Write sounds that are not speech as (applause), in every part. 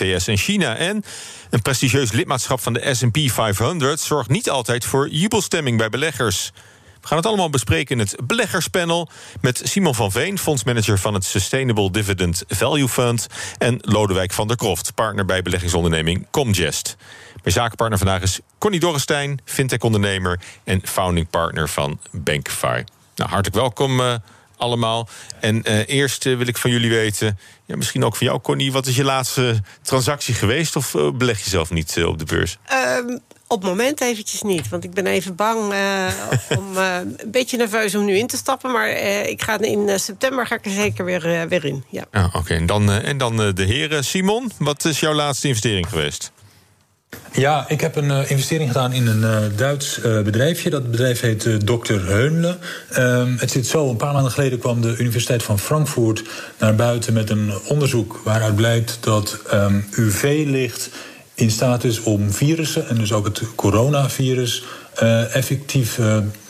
VS en China. En een prestigieus lidmaatschap van de SP 500 zorgt niet altijd voor jubelstemming bij beleggers. We gaan het allemaal bespreken in het beleggerspanel met Simon van Veen, fondsmanager van het Sustainable Dividend Value Fund, en Lodewijk van der Kroft, partner bij beleggingsonderneming Comgest. Mijn zakenpartner vandaag is Connie Dorrestein, fintech-ondernemer en founding partner van Bankify. Nou, hartelijk welkom uh, allemaal. En uh, eerst uh, wil ik van jullie weten, ja, misschien ook van jou, Connie, wat is je laatste transactie geweest? Of beleg je zelf niet op de beurs? Um, op het moment eventjes niet. Want ik ben even bang om een beetje nerveus om nu in te stappen. Maar ik ga in september ga ik er zeker weer, weer in. Ja. Ah, Oké, okay. en dan, en dan de heren. Simon, wat is jouw laatste investering geweest? Ja, ik heb een uh, investering gedaan in een uh, Duits uh, bedrijfje. Dat bedrijf heet Dr. Heunle. Um, het zit zo, een paar maanden geleden kwam de Universiteit van Frankfurt naar buiten met een onderzoek waaruit blijkt dat um, UV-licht in staat is om virussen, en dus ook het coronavirus, effectief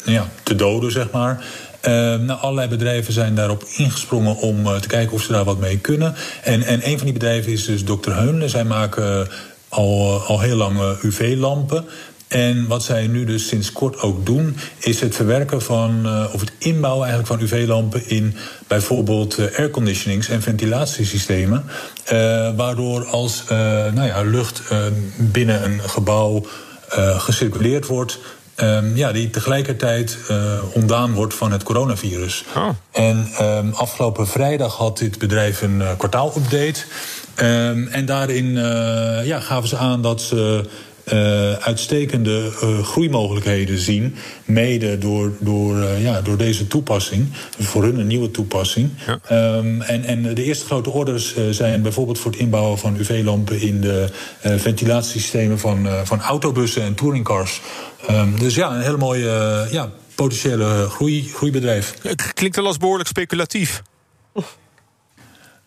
ja, te doden, zeg maar. Uh, nou, allerlei bedrijven zijn daarop ingesprongen om te kijken of ze daar wat mee kunnen. En, en een van die bedrijven is dus Dr. Heunle. Zij maken al, al heel lang UV-lampen. En wat zij nu dus sinds kort ook doen, is het verwerken van, uh, of het inbouwen eigenlijk van UV-lampen in bijvoorbeeld airconditionings en ventilatiesystemen. Uh, waardoor als nou ja, lucht binnen een gebouw gecirculeerd wordt, Um, ja, die tegelijkertijd uh, ontdaan wordt van het coronavirus. Oh. En um, afgelopen vrijdag had dit bedrijf een uh, kwartaalupdate. Um, en daarin uh, ja, gaven ze aan dat ze uh, uitstekende uh, groeimogelijkheden zien. Mede door, door, uh, ja, door deze toepassing. Dus voor hun een nieuwe toepassing. Ja. Um, en, en de eerste grote orders zijn bijvoorbeeld voor het inbouwen van UV-lampen in de ventilatiesystemen van, van autobussen en touringcars. Um, dus ja, een hele mooie ja, potentiële groei, groeibedrijf. Het klinkt wel als behoorlijk speculatief. (laughs)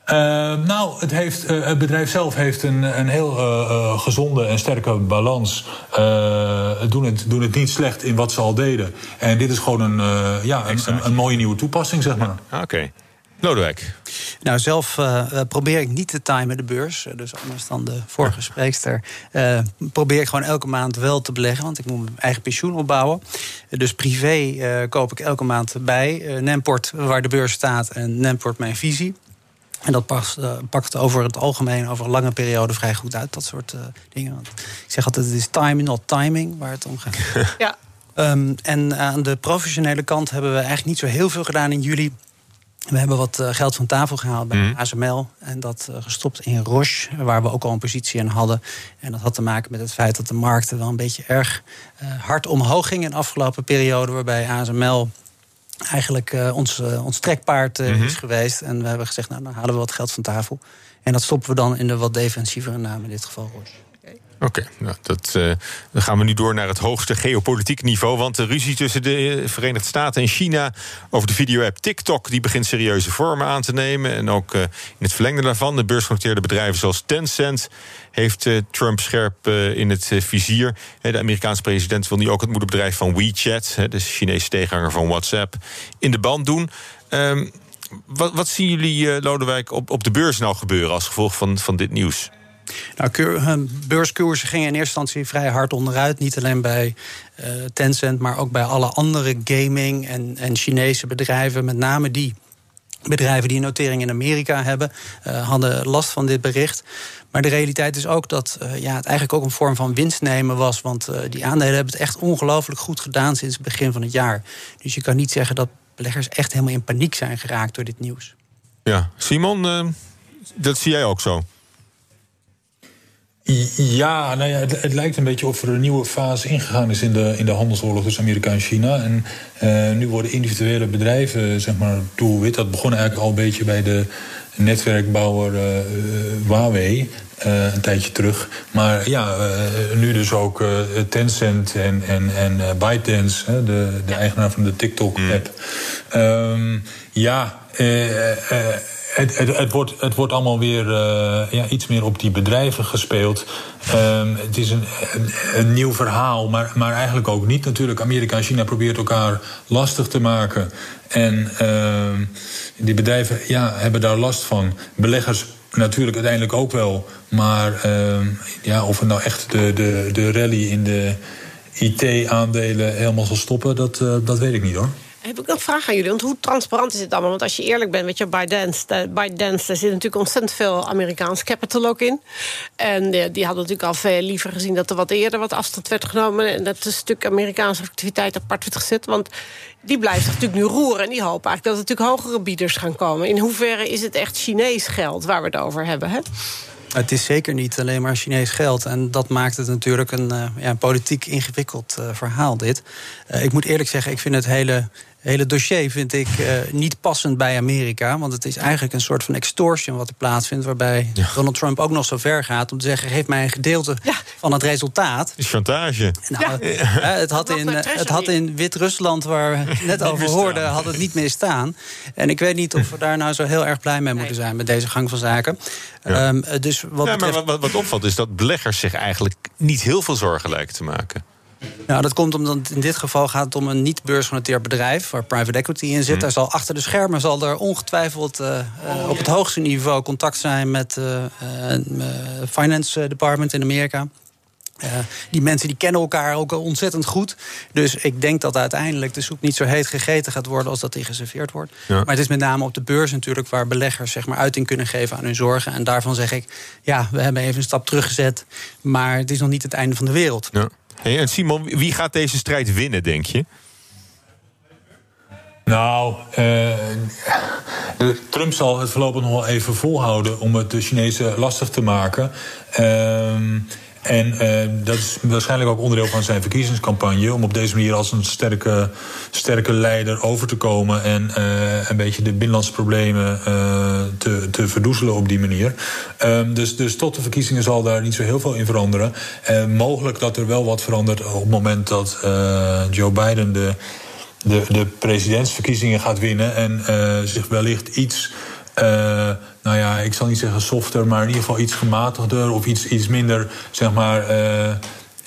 Uh, nou, het, heeft, uh, het bedrijf zelf heeft een, een heel uh, gezonde en sterke balans. doen, het, doen het niet slecht in wat ze al deden. En dit is gewoon een, ja, een, een, een, mooie nieuwe toepassing, zeg maar. Ja, Oké. Okay. Lodewijk. Nou, zelf probeer ik niet te timen de beurs. Dus anders dan de vorige spreekster. probeer ik gewoon elke maand wel te beleggen. Want ik moet mijn eigen pensioen opbouwen. dus privé koop ik elke maand bij. Nemport waar de beurs staat en Nemport mijn visie. En dat past, uh, pakt over het algemeen, over een lange periode, vrij goed uit. Dat soort uh, dingen. Want ik zeg altijd, het is timing, not timing, waar het om gaat. (laughs) Ja. Um, en aan de professionele kant hebben we eigenlijk niet zo heel veel gedaan in juli. We hebben wat uh, geld van tafel gehaald bij mm. ASML. En dat gestopt in Roche, waar we ook al een positie in hadden. En dat had te maken met het feit dat de markten wel een beetje erg hard omhoog gingen in de afgelopen periode. Waarbij ASML eigenlijk uh, ons, uh, ons trekpaard uh, mm -hmm. is geweest. En we hebben gezegd, nou, dan halen we wat geld van tafel. En dat stoppen we dan in de wat defensievere naam, in dit geval. Oké, nou, dat, uh, dan gaan we nu door naar het hoogste geopolitiek niveau. Want de ruzie tussen de Verenigde Staten en China over de video-app TikTok... die begint serieuze vormen aan te nemen. En ook uh, in het verlengde daarvan, de beursgenoteerde bedrijven zoals Tencent... heeft Trump scherp in het vizier. de Amerikaanse president wil nu ook het moederbedrijf van WeChat... de Chinese tegenhanger van WhatsApp, in de band doen... Um, wat, wat, zien jullie, Lodewijk, op, op de beurs nou gebeuren... als gevolg van, van dit nieuws? Nou, (laughs) beurskoersen gingen in eerste instantie vrij hard onderuit. Niet alleen bij uh, Tencent, maar ook bij alle andere gaming- en, en Chinese bedrijven. Met name die bedrijven die een notering in Amerika hebben, uh, hadden last van dit bericht. Maar de realiteit is ook dat uh, ja, het eigenlijk ook een vorm van winst nemen was. Want die aandelen hebben het echt ongelooflijk goed gedaan sinds het begin van het jaar. Dus je kan niet zeggen dat beleggers echt helemaal in paniek zijn geraakt door dit nieuws. Ja, Simon, dat zie jij ook zo. Ja, nou ja, het, het, lijkt een beetje of er een nieuwe fase ingegaan is in de, in de handelsoorlog tussen Amerika en China. En uh, nu worden individuele bedrijven, zeg maar, doelwit. Dat begon eigenlijk al een beetje bij de netwerkbouwer uh, Huawei. Uh, een tijdje terug. Maar ja, uh, nu dus ook uh, Tencent en, en, en ByteDance, de, de eigenaar van de TikTok-app. Mm. Um, ja, het, het, wordt, het wordt allemaal weer ja, iets meer op die bedrijven gespeeld. Um, het is een, een, nieuw verhaal, maar, maar eigenlijk ook niet. Natuurlijk, Amerika en China probeert elkaar lastig te maken. En uh, die bedrijven ja, hebben daar last van. Beleggers natuurlijk uiteindelijk ook wel. Maar uh, ja, of het nou echt de, de, de rally in de IT-aandelen helemaal zal stoppen, dat, uh, dat weet ik niet hoor. Heb ik een vraag aan jullie? Want hoe transparant is het allemaal? Want als je eerlijk bent, weet je, ByteDance, ByteDance daar zit natuurlijk ontzettend veel Amerikaans capital ook in. En die, die hadden natuurlijk al veel liever gezien dat er wat eerder wat afstand werd genomen. En dat een stuk Amerikaanse activiteit apart werd gezet. Want die blijft zich natuurlijk nu roeren. En die hopen eigenlijk dat er natuurlijk hogere bieders gaan komen. In hoeverre is het echt Chinees geld waar we het over hebben? Hè? Het is zeker niet alleen maar Chinees geld. En dat maakt het natuurlijk een, uh, ja, politiek ingewikkeld uh, verhaal, dit. Uh, ik moet eerlijk zeggen, ik vind het hele hele dossier vind ik uh, niet passend bij Amerika. Want het is eigenlijk een soort van extortion wat er plaatsvindt. Waarbij ja. Donald Trump ook nog zo ver gaat om te zeggen: geef mij een gedeelte ja. van het resultaat. Is chantage. Nou, ja. het had in, het had in Wit-Rusland, waar we (laughs) net over hoorden, had het niet meer staan. En ik weet niet of we daar nou zo heel erg blij mee moeten zijn met deze gang van zaken. Um, dus wat, betreft... maar wat, wat opvalt is dat beleggers zich eigenlijk niet heel veel zorgen lijken te maken. Nou, dat komt omdat in dit geval gaat het om een niet beursgenoteerd bedrijf waar private equity in zit. Mm. Daar zal achter de schermen zal er ongetwijfeld uh, uh, op het hoogste niveau contact zijn met uh, finance department in Amerika. die mensen die kennen elkaar ook ontzettend goed. Dus ik denk dat uiteindelijk de soep niet zo heet gegeten gaat worden als dat die geserveerd wordt. Ja. Maar het is met name op de beurs natuurlijk waar beleggers zeg maar, uiting kunnen geven aan hun zorgen. En daarvan zeg ik, ja, we hebben even een stap teruggezet. Maar het is nog niet het einde van de wereld. Ja. Hey, en Simon, wie gaat deze strijd winnen, denk je? Nou, uh, Trump zal het voorlopig nog wel even volhouden om het de Chinezen lastig te maken. Uh, en uh, dat is waarschijnlijk ook onderdeel van zijn verkiezingscampagne. Om op deze manier als een sterke, sterke leider over te komen. En uh, een beetje de binnenlandse problemen uh, te, te verdoezelen op die manier. Um, dus, dus tot de verkiezingen zal daar niet zo heel veel in veranderen. En mogelijk dat er wel wat verandert op het moment dat Joe Biden de, de, de presidentsverkiezingen gaat winnen. En zich wellicht iets nou ja, ik zal niet zeggen softer, maar in ieder geval iets gematigder of iets, iets minder, zeg maar, uh,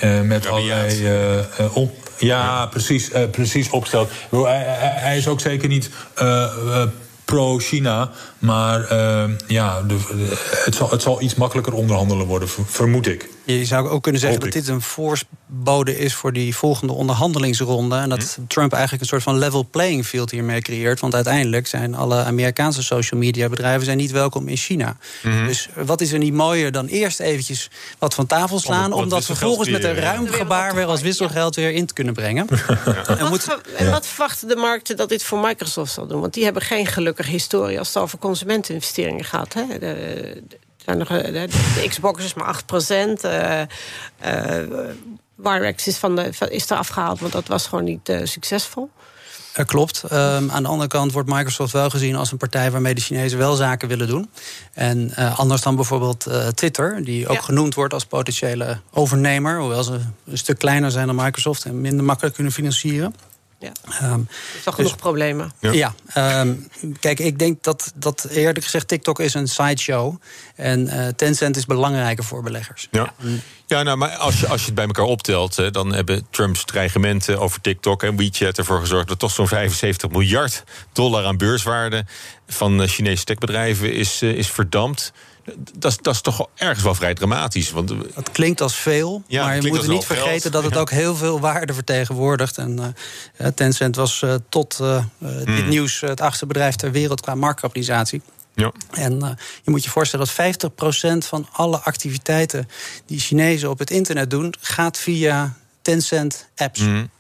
uh, met allerlei. Op, ja, precies, precies opgesteld. Hij, hij, is ook zeker niet pro-China. Maar uh, ja, de, de, het, zal, het zal iets makkelijker onderhandelen worden, vermoed ik. Je zou ook kunnen zeggen dat dit een voorbode is voor die volgende onderhandelingsronde. En dat hm. Trump eigenlijk een soort van level playing field hiermee creëert. Want uiteindelijk zijn alle Amerikaanse social media bedrijven zijn niet welkom in China. Hm. Dus wat is er niet mooier dan eerst eventjes wat van tafel slaan. Om, om dat vervolgens met een ruim gebaar weer als wisselgeld weer in te kunnen brengen. (laughs) Ja. En, wat, en wat verwachten de markten dat dit voor Microsoft zal doen? Want die hebben geen gelukkige historie als het over consumenteninvesteringen gaat. Hè? De, de, de, de Xbox is maar 8 procent. Uh, uh, Wirex is, van de, is er afgehaald, want dat was gewoon niet uh, succesvol. Uh, klopt. Um, aan de andere kant wordt Microsoft wel gezien als een partij waarmee de Chinezen wel zaken willen doen. En uh, anders dan bijvoorbeeld uh, Twitter, die ook ja. genoemd wordt als potentiële overnemer, hoewel ze een stuk kleiner zijn dan Microsoft en minder makkelijk kunnen financieren. Ja. Um, is wel genoeg dus, problemen. Ja, ja um, kijk, ik denk dat, dat eerlijk gezegd TikTok is een sideshow. En uh, Tencent is belangrijker voor beleggers. Ja, ja nou, maar als je, als je het bij elkaar optelt... dan hebben Trumps dreigementen over TikTok en WeChat ervoor gezorgd... dat toch zo'n 75 miljard dollar aan beurswaarde... van Chinese techbedrijven is, uh, is verdampt dat, is, dat is toch ergens wel vrij dramatisch. Want... Het klinkt als veel, ja, maar je moet niet vergeten geld. dat het ja. ook heel veel waarde vertegenwoordigt. En uh, Tencent was uh, tot uh, mm. dit nieuws het achtste bedrijf ter wereld qua marktkapitalisatie. Ja. En uh, je moet je voorstellen dat 50% van alle activiteiten die Chinezen op het internet doen, gaat via Tencent apps. Mm.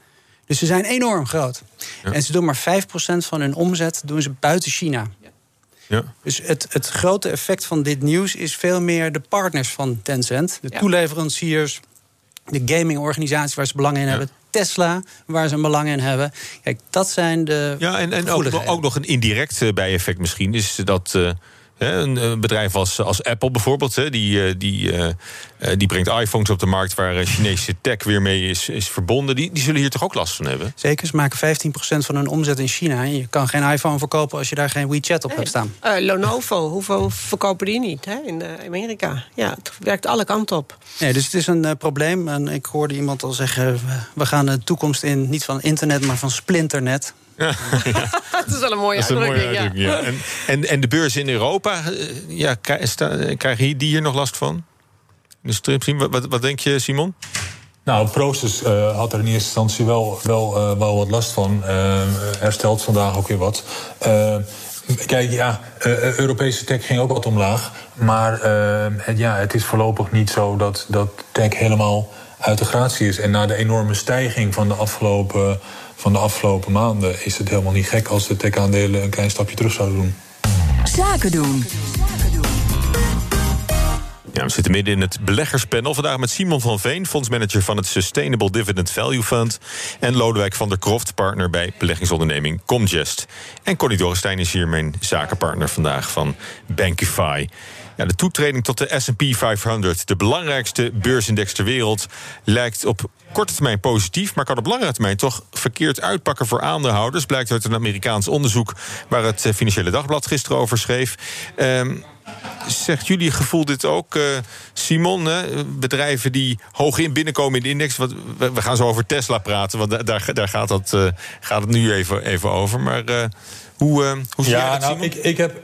Dus ze zijn enorm groot. Ja. En ze doen maar 5% van hun omzet doen ze buiten China. Ja. Dus het, het grote effect van dit nieuws is veel meer de partners van Tencent. De toeleveranciers, de gamingorganisaties waar ze belang in hebben. Tesla, waar ze een belang in hebben. Kijk, dat zijn de. Ja, en, en ook, ook, nog een indirect eh, bijeffect misschien is dat. Uh, een bedrijf als, als Apple bijvoorbeeld, die, eh, die, eh, eh, die brengt iPhones op de markt waar Chinese tech weer mee is, is verbonden. Die, die zullen hier toch ook last van hebben? Zeker, ze maken 15% van hun omzet in China. En je kan geen iPhone verkopen als je daar geen WeChat op hebt staan. Uh, Lenovo, hoeveel verkopen die niet hè, in Amerika? Ja, het werkt alle kanten op. Nee, dus het is een probleem. En ik hoorde iemand al zeggen: we gaan de toekomst in niet van internet, maar van splinternet. Ja. (laughs) dat is wel een mooie uitdrukking. Ja. En, en, en de beurzen in Europa, eh, ja, krijgen die hier nog last van? Dus wat, wat denk je, Simon? Nou, Proces uh, had er in eerste instantie wel, wel, uh, wel wat last van. Uh, herstelt vandaag ook weer wat. kijk, ja, Europese tech ging ook wat omlaag. Maar het, ja, het is voorlopig niet zo dat, dat tech helemaal uit de gratie is. En na de enorme stijging van de afgelopen van de afgelopen maanden is het helemaal niet gek als de tech-aandelen een klein stapje terug zouden doen. Zaken doen. Ja, we zitten midden in het beleggerspanel. Vandaag met Simon van Veen, fondsmanager van het Sustainable Dividend Value Fund. En Lodewijk van der Kroft, partner bij beleggingsonderneming Comgest. En Connie Dorrestein is hier mijn zakenpartner vandaag van Bankify. Ja, de toetreding tot de SP 500, de belangrijkste beursindex ter wereld, lijkt op korte termijn positief, maar kan op langere termijn toch verkeerd uitpakken voor aandeelhouders. Blijkt uit een Amerikaans onderzoek waar het eh, Financiële Dagblad gisteren over schreef. Um, Zegt jullie gevoel dit ook, uh, Simon? Bedrijven die hoog in binnenkomen in de index. Wat, we, gaan zo over Tesla praten, want daar, daar gaat, dat, uh, gaat het nu even, even over. Maar hoe, uh, hoe zie ja, dat, nou, ik, ik, heb,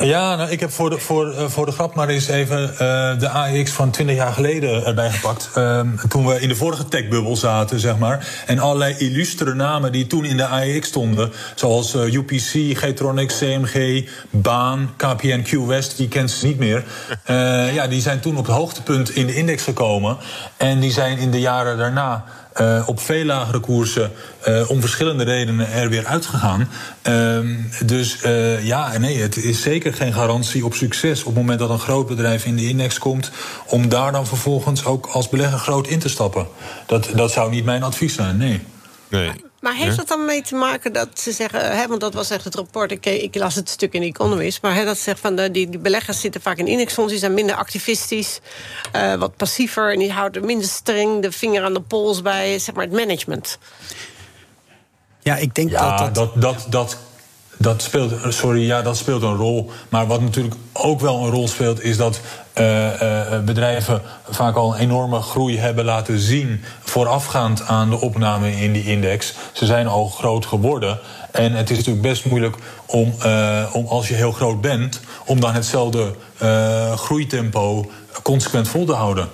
ja, nou, ik heb voor de, voor, uh, voor de grap maar eens even uh, de AEX van 20 jaar geleden erbij gepakt. Ehm, toen we in de vorige techbubbel zaten, zeg maar. En allerlei illustere namen die toen in de AEX stonden. Zoals UPC, Getronics, CMG, Baan, KPN, Q West. Die kent ze niet meer. ja, die zijn toen op het hoogtepunt in de index gekomen. En die zijn in de jaren daarna... Uh, op veel lagere koersen uh, om verschillende redenen er weer uitgegaan. Uh, dus uh, ja, nee, het is zeker geen garantie op succes op het moment dat een groot bedrijf in de index komt, om daar dan vervolgens ook als belegger groot in te stappen. Dat, dat zou niet mijn advies zijn, nee. Nee. Maar heeft dat dan mee te maken dat ze zeggen, hè, want dat was echt het rapport, ik, ik las het stuk in Economist, maar hè, dat ze zeggen van de, die, die beleggers zitten vaak in indexfondsen, die zijn minder activistisch, uh, wat passiever en die houden minder streng de vinger aan de pols bij zeg maar, het management. Ja, ik denk ja, dat, dat... dat, dat, dat speelt, sorry, ja, dat speelt een rol. Maar wat natuurlijk ook wel een rol speelt, is dat uh, uh, bedrijven vaak al een enorme groei hebben laten zien voorafgaand aan de opname in die index. Ze zijn al groot geworden. En het is natuurlijk best moeilijk om, om als je heel groot bent, om dan hetzelfde groeitempo consequent vol te houden.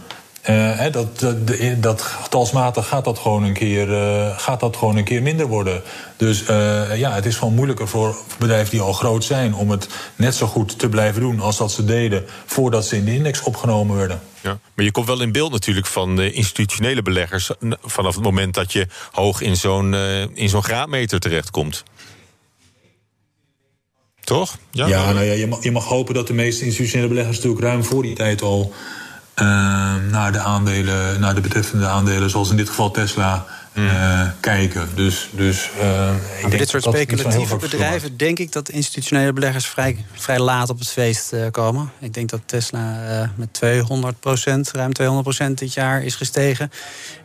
Uh, dat, dat, dat getalsmatig gaat dat, gewoon een keer, uh, gaat dat gewoon een keer minder worden. Dus uh, ja, het is gewoon moeilijker voor bedrijven die al groot zijn om het net zo goed te blijven doen als dat ze deden voordat ze in de index opgenomen werden. Ja, maar je komt wel in beeld natuurlijk van de institutionele beleggers vanaf het moment dat je hoog in zo'n in zo'n graadmeter terechtkomt. Toch? Ja, ja nou ja, je mag, je mag hopen dat de meeste institutionele beleggers natuurlijk ruim voor die tijd al naar de aandelen, naar de betreffende aandelen, zoals in dit geval Tesla. Uh, kijken. Dus, dus, uh, ik denk dit soort speculatieve bedrijven denk ik dat institutionele beleggers vrij, vrij laat op het feest uh, komen. Ik denk dat Tesla met 200% ruim 200% dit jaar is gestegen.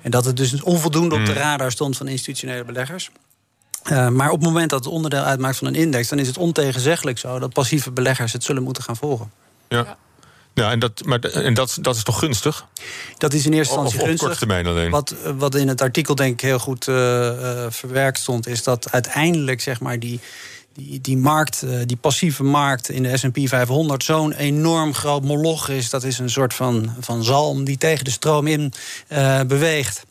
En dat het dus onvoldoende op de hmm. radar stond van institutionele beleggers. maar op het moment dat het onderdeel uitmaakt van een index, dan is het ontegenzeggelijk zo dat passieve beleggers het zullen moeten gaan volgen. ja. Ja, en, dat, maar, en dat, dat is toch gunstig? Dat is in eerste instantie gunstig. Op termijn alleen. Wat, wat in het artikel denk ik heel goed uh, uh, verwerkt stond... is dat uiteindelijk zeg maar, die, die, die markt, die passieve markt in de S&P 500... zo'n enorm groot moloch is. Dat is een soort van, van zalm die tegen de stroom in beweegt.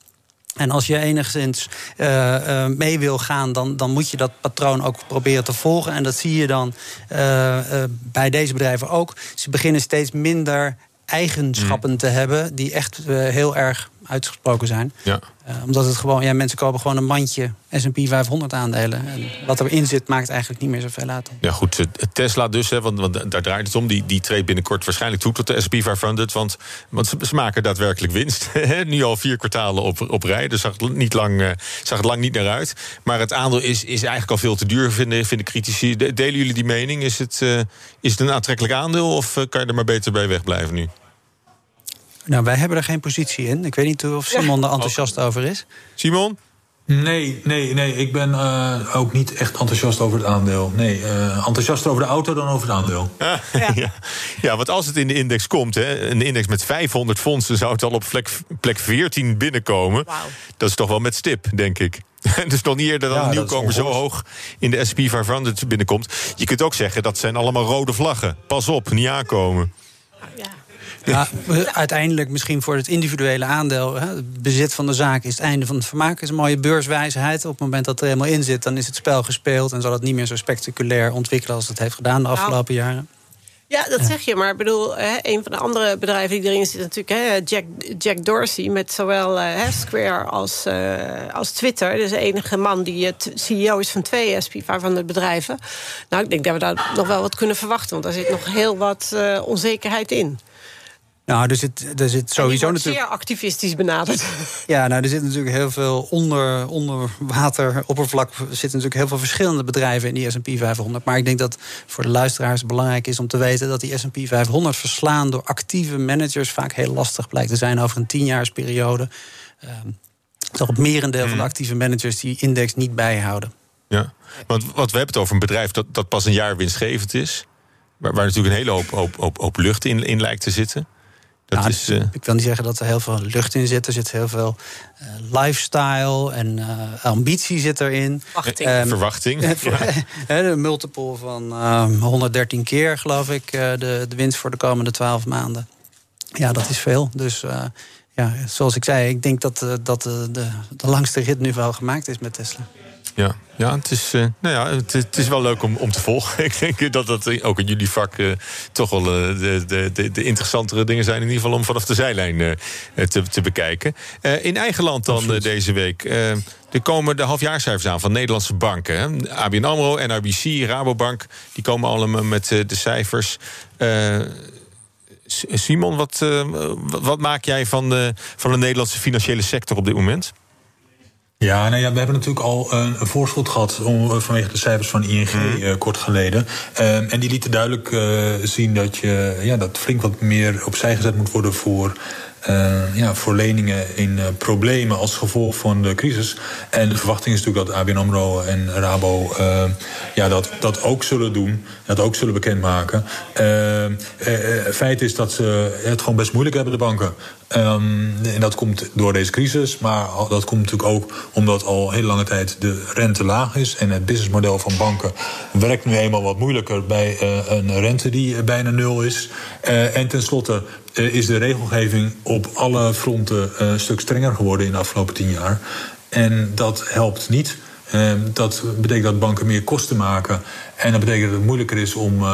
En als je enigszins uh, uh, mee wil gaan, dan, dan moet je dat patroon ook proberen te volgen. En dat zie je dan uh, bij deze bedrijven ook. Ze beginnen steeds minder eigenschappen mm. te hebben die echt heel erg uitgesproken zijn. Ja. Uh, omdat het gewoon, ja, mensen kopen gewoon een mandje S&P 500 aandelen. En wat erin zit maakt eigenlijk niet meer zoveel uit. Ja, goed. Tesla dus, hè, want, want daar draait het om. Die, die treedt binnenkort waarschijnlijk toe tot de S&P 500. Want, want ze, ze maken daadwerkelijk winst. (laughs) nu al vier kwartalen op, op rij. Dus zag het, niet lang, uh, zag het lang niet naar uit. Maar het aandeel is, is eigenlijk al veel te duur, vinden, vinden critici. Delen jullie die mening? Is het, uh, is het een aantrekkelijk aandeel of kan je er maar beter bij wegblijven nu? Nou, wij hebben er geen positie in. Ik weet niet of Simon er enthousiast over is. Simon? Nee, nee, nee. Ik ben uh, ook niet echt enthousiast over het aandeel. Nee, uh, enthousiaster over de auto dan over het aandeel. (laughs) Ja, ja. ja, want als het in de index komt, hè, een index met 500 fondsen, zou het al op plek, plek 14 binnenkomen. Wow. Dat is toch wel met stip, denk ik. (laughs) dus nog niet eerder dan ja, een nieuwkomer zo hoog in de SP 500 binnenkomt. Je kunt ook zeggen dat zijn allemaal rode vlaggen. Pas op, niet aankomen. Ja. Ja, uiteindelijk misschien voor het individuele aandeel. Hè, het bezit van de zaak is het einde van het vermaak. is een mooie beurswijsheid. Op het moment dat het er helemaal in zit, dan is het spel gespeeld... en zal het niet meer zo spectaculair ontwikkelen als het heeft gedaan de afgelopen nou, jaren. Ja, dat zeg je. Maar ik bedoel, hè, een van de andere bedrijven die erin zit natuurlijk... Hè, Jack, Jack Dorsey met zowel hè, Square als, uh, als Twitter. Dus de enige man die het CEO is van twee SP 500 bedrijven. Nou, ik denk dat we daar nog wel wat kunnen verwachten. Want daar zit nog heel wat uh, onzekerheid in. Nou, er zit, er zit sowieso natuurlijk. zeer activistisch benaderd. (laughs) Ja, nou, er zit natuurlijk heel veel onder, onder water, oppervlak. Er zitten natuurlijk heel veel verschillende bedrijven in die SP 500. Maar ik denk dat voor de luisteraars belangrijk is om te weten dat die SP 500 verslaan door actieve managers vaak heel lastig blijkt te zijn over een tienjaarsperiode. Uh, toch het merendeel van de hmm. actieve managers die index niet bijhouden. Ja, want wat we hebben het over een bedrijf dat, dat pas een jaar winstgevend is. Waar, waar natuurlijk een hele hoop, hoop, hoop, hoop lucht in, in lijkt te zitten. Dat nou, is, uh... Ik wil niet zeggen dat er heel veel lucht in zit. Er zit heel veel uh, lifestyle en uh, ambitie zit erin. Verwachting. Um, Verwachting. (laughs) de multiple van 113 keer, geloof ik, de, de winst voor de komende 12 maanden. Ja, dat is veel. Dus ja, zoals ik zei, ik denk dat, dat de, de, de langste rit nu wel gemaakt is met Tesla. Ja, ja, het, is, uh, nou ja het, het, is wel leuk om, om te volgen. (laughs) Ik denk dat dat ook in jullie vak uh, toch wel uh, de, de, de, de, interessantere dingen zijn. In ieder geval om vanaf de zijlijn te, te bekijken. in eigen land dan deze week. er komen de halfjaarcijfers aan van Nederlandse banken. Hè. ABN AMRO, NRBC, Rabobank. Die komen allemaal met de cijfers. Simon, wat, wat maak jij van de, van de Nederlandse financiële sector op dit moment? Ja, nou ja, we hebben natuurlijk al een, voorschot gehad om, eh, vanwege de cijfers van ING mm. uh, kort geleden. Uh, en die lieten duidelijk uh, zien dat, je, ja, dat flink wat meer opzij gezet moet worden voor uh, ja, voor leningen in uh, problemen als gevolg van de crisis. En de verwachting is natuurlijk dat ABN AMRO en Rabo uh, ja, dat, dat ook zullen doen. Dat ook zullen bekendmaken. feit is dat ze het gewoon best moeilijk hebben, de banken. Um, en dat komt door deze crisis. Maar dat komt natuurlijk ook omdat al heel lange tijd de rente laag is. En het businessmodel van banken werkt nu eenmaal wat moeilijker bij een rente die bijna nul is. en tenslotte is de regelgeving op alle fronten uh, een stuk strenger geworden in de afgelopen tien jaar. En dat helpt niet. Uh, dat betekent dat banken meer kosten maken. En dat betekent dat het moeilijker is om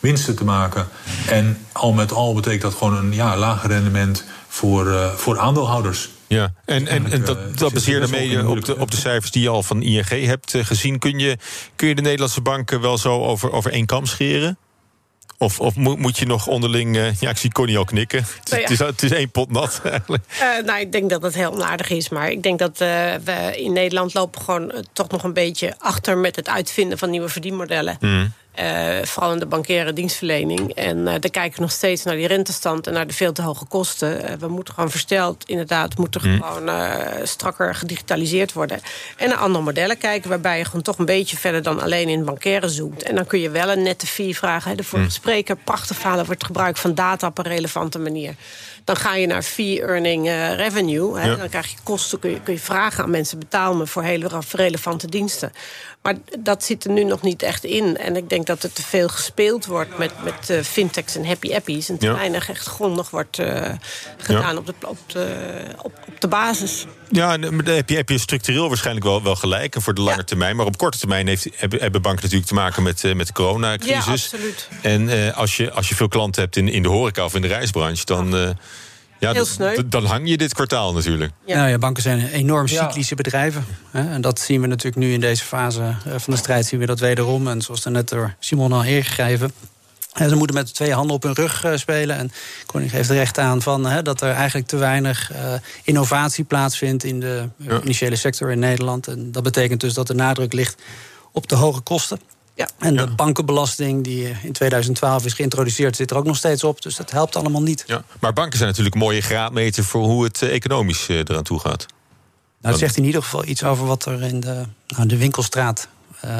winsten te maken. En al met al betekent dat gewoon een ja, lager rendement voor, voor aandeelhouders. Ja, en, en, en dat, dat baseerde mee op de, op de cijfers die je al van ING hebt gezien. Kun je, kun je de Nederlandse banken wel zo over, over één kam scheren? Of, of moet je nog onderling... Uh, ja, ik zie Connie al knikken. Het, ja. het, is, het is één pot nat (laughs) eigenlijk. Uh, nou, ik denk dat het heel onaardig is. Maar ik denk dat uh, we in Nederland lopen gewoon toch nog een beetje achter... met het uitvinden van nieuwe verdienmodellen. Mm. Uh, vooral in de bankaire dienstverlening. En uh, daar kijken we nog steeds naar die rentestand en naar de veel te hoge kosten. Uh, we moeten gewoon versteld, inderdaad, moeten mm. gewoon strakker gedigitaliseerd worden. En naar andere modellen kijken, waarbij je gewoon toch een beetje verder dan alleen in bankaire zoomt. En dan kun je wel een nette fee vragen. Hè. De vorige mm. spreker, prachtig verhalen wordt gebruik van data op een relevante manier. Dan ga je naar fee-earning revenue. Hè. Ja. Dan krijg je kosten, kun je, kun je vragen aan mensen: betaal me voor hele relevante diensten. Maar dat zit er nu nog niet echt in. En ik denk dat er te veel gespeeld wordt met, met uh, fintechs en happy appies. En te ja. weinig echt grondig wordt uh, gedaan ja. op, de, op, de, op, op, de basis. Ja, heb je, heb je structureel waarschijnlijk wel, wel gelijk. En voor de lange ja. termijn. Maar op korte termijn heeft, hebben, hebben banken natuurlijk te maken met, uh, met de coronacrisis. Ja, absoluut. En als, je, als je veel klanten hebt in, in de horeca of in de reisbranche... dan Ja, Heel sneu. Dan hang je dit kwartaal natuurlijk. Ja. Nou ja, banken zijn enorm cyclische bedrijven. Hè? En dat zien we natuurlijk nu in deze fase eh, van de strijd... zien we dat wederom. En zoals er net door Simon al ingegeven... En ze moeten met twee handen op hun rug uh, spelen. En Koning geeft er recht aan van, hè, dat er eigenlijk te weinig uh, innovatie plaatsvindt in de ja. initiële sector in Nederland. En dat betekent dus dat de nadruk ligt op de hoge kosten. Ja. En de bankenbelasting die in 2012 is geïntroduceerd, zit er ook nog steeds op. Dus dat helpt allemaal niet. Ja. Maar banken zijn natuurlijk een mooie graadmeter voor hoe het economisch eraan toe gaat. Nou, het zegt in ieder geval iets over wat er in de, nou, de winkelstraat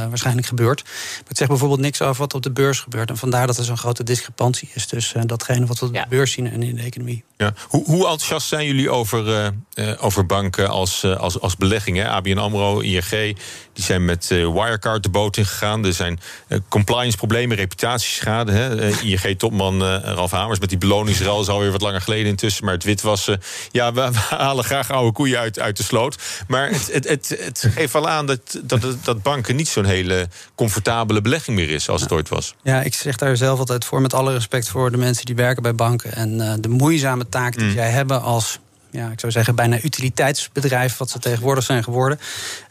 waarschijnlijk gebeurt. Maar het zegt bijvoorbeeld niks over wat op de beurs gebeurt. En vandaar dat er zo'n grote discrepantie is tussen uh, datgene wat we op de beurs zien en in de economie. Ja. Hoe, hoe enthousiast zijn jullie over, uh, over banken als, als, als belegging? Hè? ABN AMRO, ING, die zijn met Wirecard de boot ingegaan. Er zijn compliance-problemen, reputatieschade. Hè? ING-topman Ralf Hamers met die beloningsruil is alweer wat langer geleden intussen. Maar het witwassen, ja, we, we, halen graag oude koeien uit, uit de sloot. Maar het, het, het, het geeft wel aan dat, dat, dat banken niet zo'n hele comfortabele belegging meer is als het ooit was. Ja, ik zeg daar zelf altijd voor, met alle respect voor de mensen die werken bij banken. En uh, de moeizame taak die mm. zij hebben als ja, ik zou zeggen, bijna utiliteitsbedrijf, wat ze tegenwoordig zijn geworden.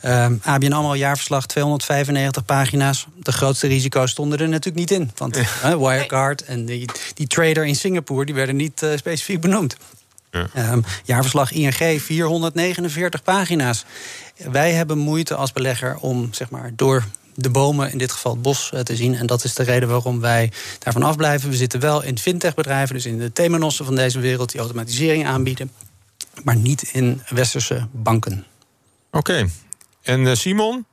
Uh, ehm, ABN AMRO jaarverslag, 295 pagina's. De grootste risico's stonden er natuurlijk niet in. Want uh, Wirecard en die, die trader in Singapore... die werden niet uh, specifiek benoemd. Ja. Um, jaarverslag ING, 449 pagina's. Wij hebben moeite als belegger om zeg maar, door de bomen, in dit geval het bos, eh, te zien. En dat is de reden waarom wij daarvan afblijven. We zitten wel in fintech-bedrijven, dus in de Temeноssen van deze wereld... die automatisering aanbieden, maar niet in westerse banken. Oké. En uh, Simon?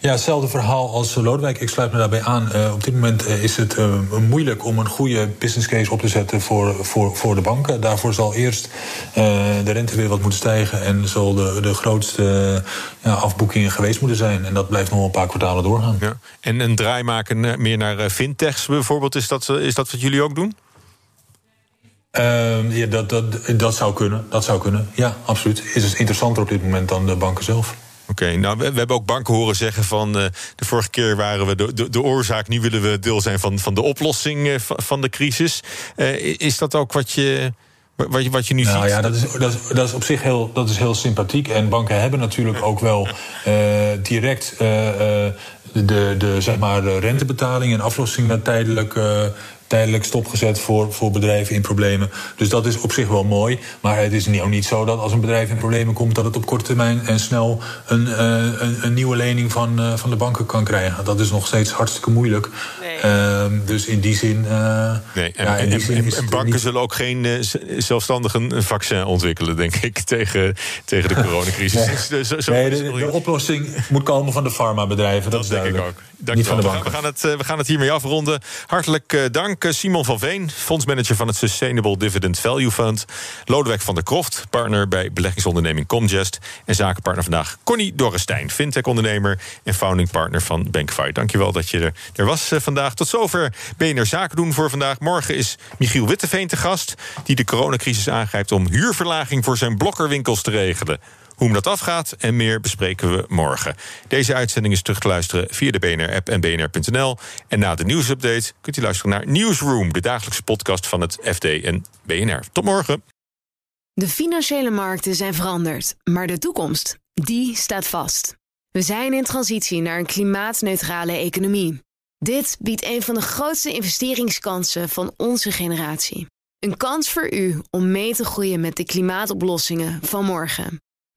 Ja, hetzelfde verhaal als Lodewijk. Ik sluit me daarbij aan. Uh, op dit moment uh, is het uh, moeilijk om een goede business case op te zetten voor, voor, voor de banken. Daarvoor zal eerst de rente weer wat moeten stijgen en zal de, de grootste ja, afboekingen geweest moeten zijn. En dat blijft nog een paar kwartalen doorgaan. Ja. En een draai maken meer naar fintechs bijvoorbeeld, is dat, is dat wat jullie ook doen? Ehm, ja, dat, dat, dat zou kunnen. Dat zou kunnen. Ja, absoluut. Is het interessanter op dit moment dan de banken zelf. Oké, nou we, we, hebben ook banken horen zeggen van uh, de vorige keer waren we de, de, de, oorzaak, nu willen we deel zijn van, van de oplossing uh, van de crisis. Uh, is dat ook wat je, wat je, wat je nu nou, ziet? Ja, dat is, dat, is, dat is op zich heel, dat is heel sympathiek. En banken hebben natuurlijk ook wel direct de, de, zeg maar, de rentebetaling en aflossingen tijdelijk tijdelijk stopgezet voor, voor bedrijven in problemen. Dus dat is op zich wel mooi. Maar het is ook niet zo dat als een bedrijf in problemen komt, dat het op korte termijn en snel een, uh, een, een, nieuwe lening van, uh, van de banken kan krijgen. Dat is nog steeds hartstikke moeilijk. Nee. Uh, dus in die zin. Uh, nee, en, ja, in die zin en, en banken zullen ook geen zelfstandig een vaccin ontwikkelen, denk ik, (laughs) tegen, tegen de coronacrisis. nee, dus zo, zo, nee de, de, oplossing moet komen van de farmabedrijven. Dat, dat denk ik ook. Dank Niet van de banken. We gaan, het, we gaan het hiermee afronden. Hartelijk dank. Simon van Veen, fondsmanager van het Sustainable Dividend Value Fund. Lodewijk van der Kroft, partner bij beleggingsonderneming Comgest. En zakenpartner vandaag Connie Dorrestein, fintech-ondernemer en founding partner van Bankify. Dankjewel dat je er, er was eh, vandaag. Tot zover BNR Zaken doen voor vandaag. Morgen is Michiel Witteveen te gast, die de coronacrisis aangrijpt om huurverlaging voor zijn blokkerwinkels te regelen. Hoe dat afgaat en meer bespreken we morgen. Deze uitzending is terug te luisteren via de BNR-app en bnr.nl. En na de nieuwsupdate kunt u luisteren naar Newsroom, de dagelijkse podcast van het FD en BNR. Tot morgen. De financiële markten zijn veranderd, maar de toekomst, die staat vast. We zijn in transitie naar een klimaatneutrale economie. Dit biedt een van de grootste investeringskansen van onze generatie. Een kans voor u om mee te groeien met de klimaatoplossingen van morgen.